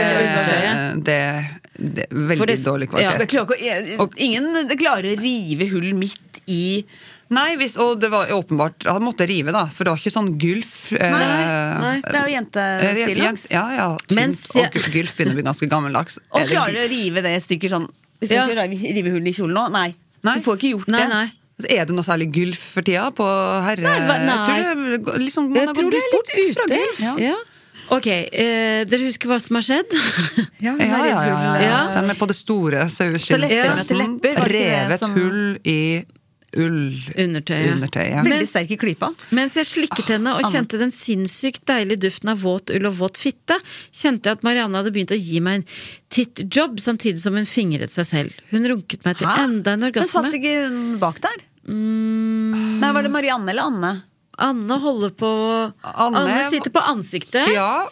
det, det er veldig det- dårlig ja, kvalitet. Det klarer ingen klarer å rive hull midt i Nei, hvis, og det var åpenbart Han måtte rive, da, for det var ikke sånn gulf. eh, nei. Det er jo eh, jentestil jent- hans. Ja, ja. Tynt, Mens ja. og gulf begynner å bli ganske gammeldags. Og klarer du å rive det i stykker sånn Hvis Ja. du skal rive hull i kjolen nå? Nei. Nei. Du får ikke gjort Nei, det. nei. Er det noe særlig gulf for tida på herre... Nei, nei. Jeg tror, det, liksom, man Jeg har tror gått det litt er bort litt fra ute. gulf. Ja. Ok, eh, dere husker hva som har skjedd? Ja, Ja, er ja, ja, ja. Ja. Den er på det store det Revet hull i Undertøyet. Undertøy, Ja. Veldig sterk i klypa. Mens jeg slikket henne og kjente den sinnssykt deilige duften av våt ull og våt fitte, kjente jeg at Marianne hadde begynt å gi meg en tittjob samtidig som hun fingret seg selv. Hun runket meg til Hæ? enda en orgasme. Men satt ikke hun bak der? Mm. Nei, Var det Marianne eller Anne? Anne holder på Anne- Anne, sitter på ansiktet. Ja,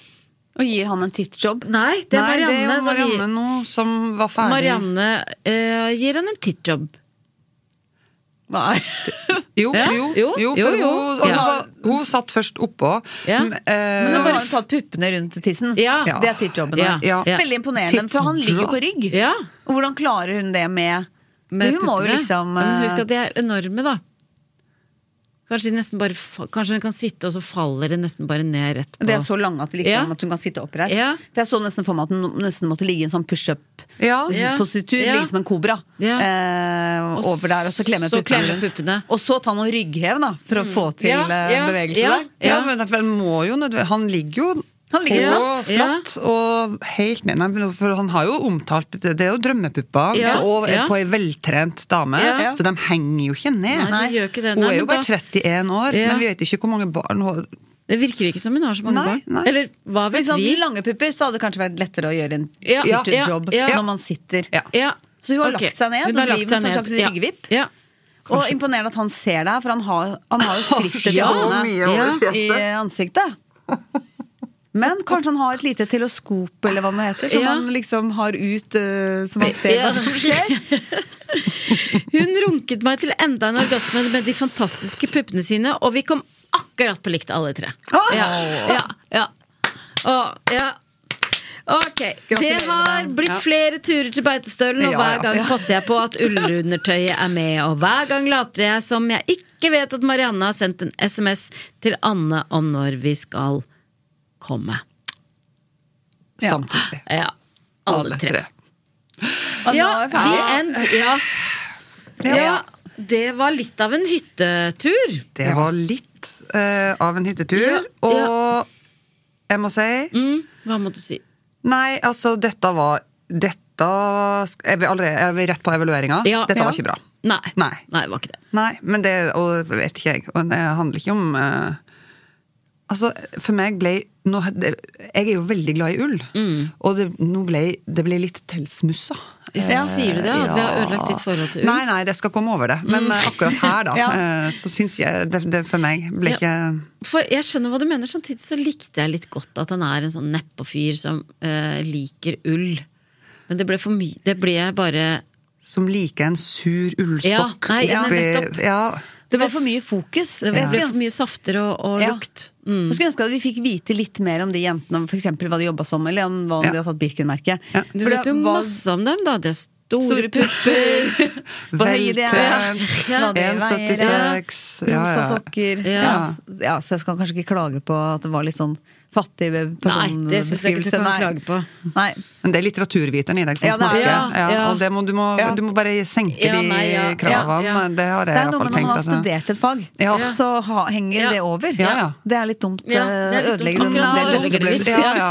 Og gir han en tittjobb? Nei, det er Nei, det er Marianne, jo Marianne som nå som var gir ferdig. Marianne uh, gir han en tittjobb. Hva er Jo, Ja. jo, Jo, jo, for jo. Hun, Ja. hun, satt først oppå. Ja. Men, uh, Men nå har hun tatt puppene rundt tissen. Ja. Det er tittjobben. Veldig imponerende, for han ligger på rygg. Ja, Og hvordan klarer hun det med med Hun må jo liksom uh... men eh, Husk at de er enorme, da. Kanskje, de nesten bare, kanskje hun kan sitte, og så faller det nesten bare ned rett på Det er så lange at, liksom, Ja. at hun kan sitte oppreist. Ja. For jeg så nesten for meg at hun nesten måtte ligge i en sånn pushup-positur, Ja. ligge som en kobra. Ja. Eh, over der, og så klemme puppene rundt. puppene. Og så ta noen rygghev, da, for å få til Ja, eh, ja, bevegelse ja. der. Ja, men vel må jo nødvendig Han ligger jo Han ligger på flatt. Ja. og helt ned. Nei, for han har jo omtalt Det, det er jo drømmepupper, Ja, så, og ja. på ei veltrent dame. Ja. Så de henger jo ikke ned. Nei, de gjør ikke det. Hun er jo bare 31 år, Ja. men vi vet ikke hvor mange barn hun Det virker ikke som hun har så mange Nei, barn. nei. Eller hva vet Hvis han vi? hadde lange pupper, så hadde det kanskje vært lettere å gjøre en Ja, ja, jobb ja. når man sitter. Ja. Ja. Så hun har okay. lagt seg ned og driver med en ned. slags Ja. ryggvipp. Ja. Og imponerende at han ser deg, for han har, han har jo skrittet til Ja, Anne Ja. i ansiktet. Men kanskje han har et lite teleskop, eller hva det heter, som Ja. han liksom har ut, uh, så man ser Ja. hva som skjer. Hun runket meg til enda en orgasme med de fantastiske puppene sine, og vi kom akkurat på likt alle tre. Ja, ja, ja. Og, ja. Ok, Det har blitt flere turer til Beitostølen, og hver gang passer jeg på at ullundertøyet er med, og hver gang later jeg som jeg ikke vet at Marianne har sendt en SMS til Anne om når vi skal komme. Ja. Samtidig. Ja, alle tre. tre. Ja, vi the end. Ja. ja. Det var litt av en hyttetur. Det var litt uh, av en hyttetur, Ja, ja. og jeg må si Mm, hva må du si? Nei, altså, dette var Dette Jeg vil, allerede jeg vil rett på evalueringa? Ja. Dette Ja. var ikke bra. Nei. Nei. Nei, det var ikke det. Nei, men det og vet ikke jeg. Og det handler ikke om eh, Altså, for meg ble nå, Jeg er jo veldig glad i ull. Mm. Og det, nå ble det ble litt tilsmussa. Ja, sier du det? At vi har ødelagt ditt forhold til ull? Nei, nei, det skal komme over det. Men mm. akkurat her, da, Ja. eh, så syns jeg det, det for meg ble Ja. ikke For jeg skjønner hva du mener, samtidig så likte jeg litt godt at han er en sånn nedpå-fyr som uh, liker ull. Men det ble for mye Det ble bare Som liker en sur ullsokk Ja, nei, ja, oppi. Ja. Det ble for mye fokus. Det ble for mye safter og, og Ja. lukt. Mm. Jeg skulle ønske at vi fikk vite litt mer om de jentene, om for eksempel hva de jobba som, eller om hva Ja. de har tatt Birken-merket. Ja. Du vet jo var masse om dem, da. Det er store, Store pupper, hvor høye de er, Veltrent, hva de veier, ja. 1,76 ja, rosa sokker. Ja. Ja. ja, så jeg skal kanskje ikke klage på at det var litt sånn fattig Nei, det syns jeg ikke du kan klage på. Nei. Men det er litteraturviteren i deg som Ja, er snakker. Ja, Ja, ja. Og det må, du, må, Ja. du må bare senke Ja, de nei, ja. kravene. Ja, ja. Det har Det er noe med når man har altså. studert et fag, Ja. så ha, henger Ja. det over. Ja, ja. Det er litt dumt. Ja, det eh, ødelegger ødelegger det. Ja, ja.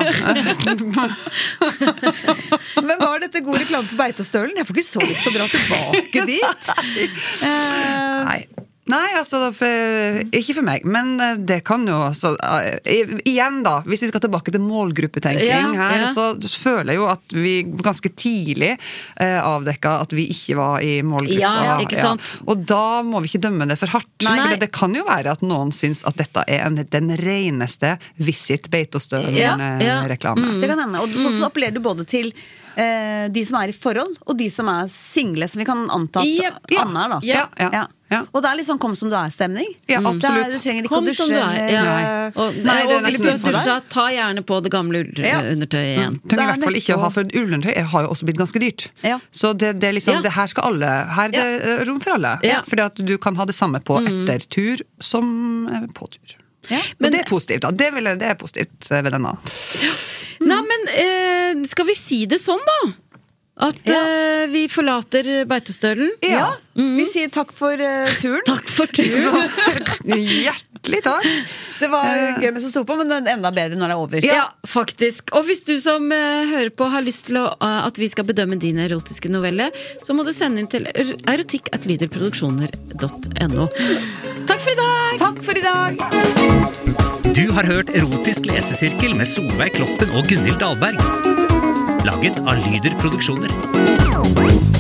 Men var dette god reklame for Beitostølen? Jeg får ikke så lyst til å dra tilbake dit. Eh, Nei. Nei, altså for, Ikke for meg, men eh, det kan jo altså, eh, Igjen, da, hvis vi skal tilbake til målgruppetenking Ja, her, ja. så føler jeg jo at vi ganske tidlig eh, avdekka at vi ikke var i målgruppa. Ja, ikke sant? Og da må vi ikke dømme det for hardt. Nei. For det, det kan jo være at noen syns at dette er en, den reneste Visit Ja, ja. Beitostølen-reklame. Det kan hende. Og så, så appellerer du både til eh, de som er i forhold, og de som er single, som vi kan anta at yep. Ja. Anne er, da. Ja, ja, ja. Og det er litt sånn kom som du er-stemning. Ja, absolutt. er- Du trenger ikke Kom å som du er. Ja. Nei. Og, Nei, det er og hvis du har dusja, ta gjerne på det gamle Ja. ullundertøyet igjen. Trenger i Det er hvert fall ikke å ha, for ullundertøy har jo også blitt ganske dyrt. Ja. Så det, det er liksom, Ja. det her skal alle Her er det rom for alle. Ja. Fordi at du kan ha det samme på etter tur som eh, på tur. Ja. Men det er positivt, da. Det, vil jeg, det er positivt eh, ved denne. Nei, men eh, skal vi si det sånn, da? At eh, vi forlater Beitostølen? Ja. Vi sier takk for uh, turen. Takk for turen! Hjertelig takk. Det var gøy med som sto på, men er enda bedre når det er over. Ja, faktisk. Og hvis du som uh, hører på har lyst til å, eh, at vi skal bedømme din erotiske novelle, så må du sende inn til er- erotikk.lyderproduksjoner.no. Takk for i dag! Takk for i dag! Du har hørt Erotisk lesesirkel med Solveig Kloppen og Gunhild Dahlberg. Laget av Lyder Produksjoner.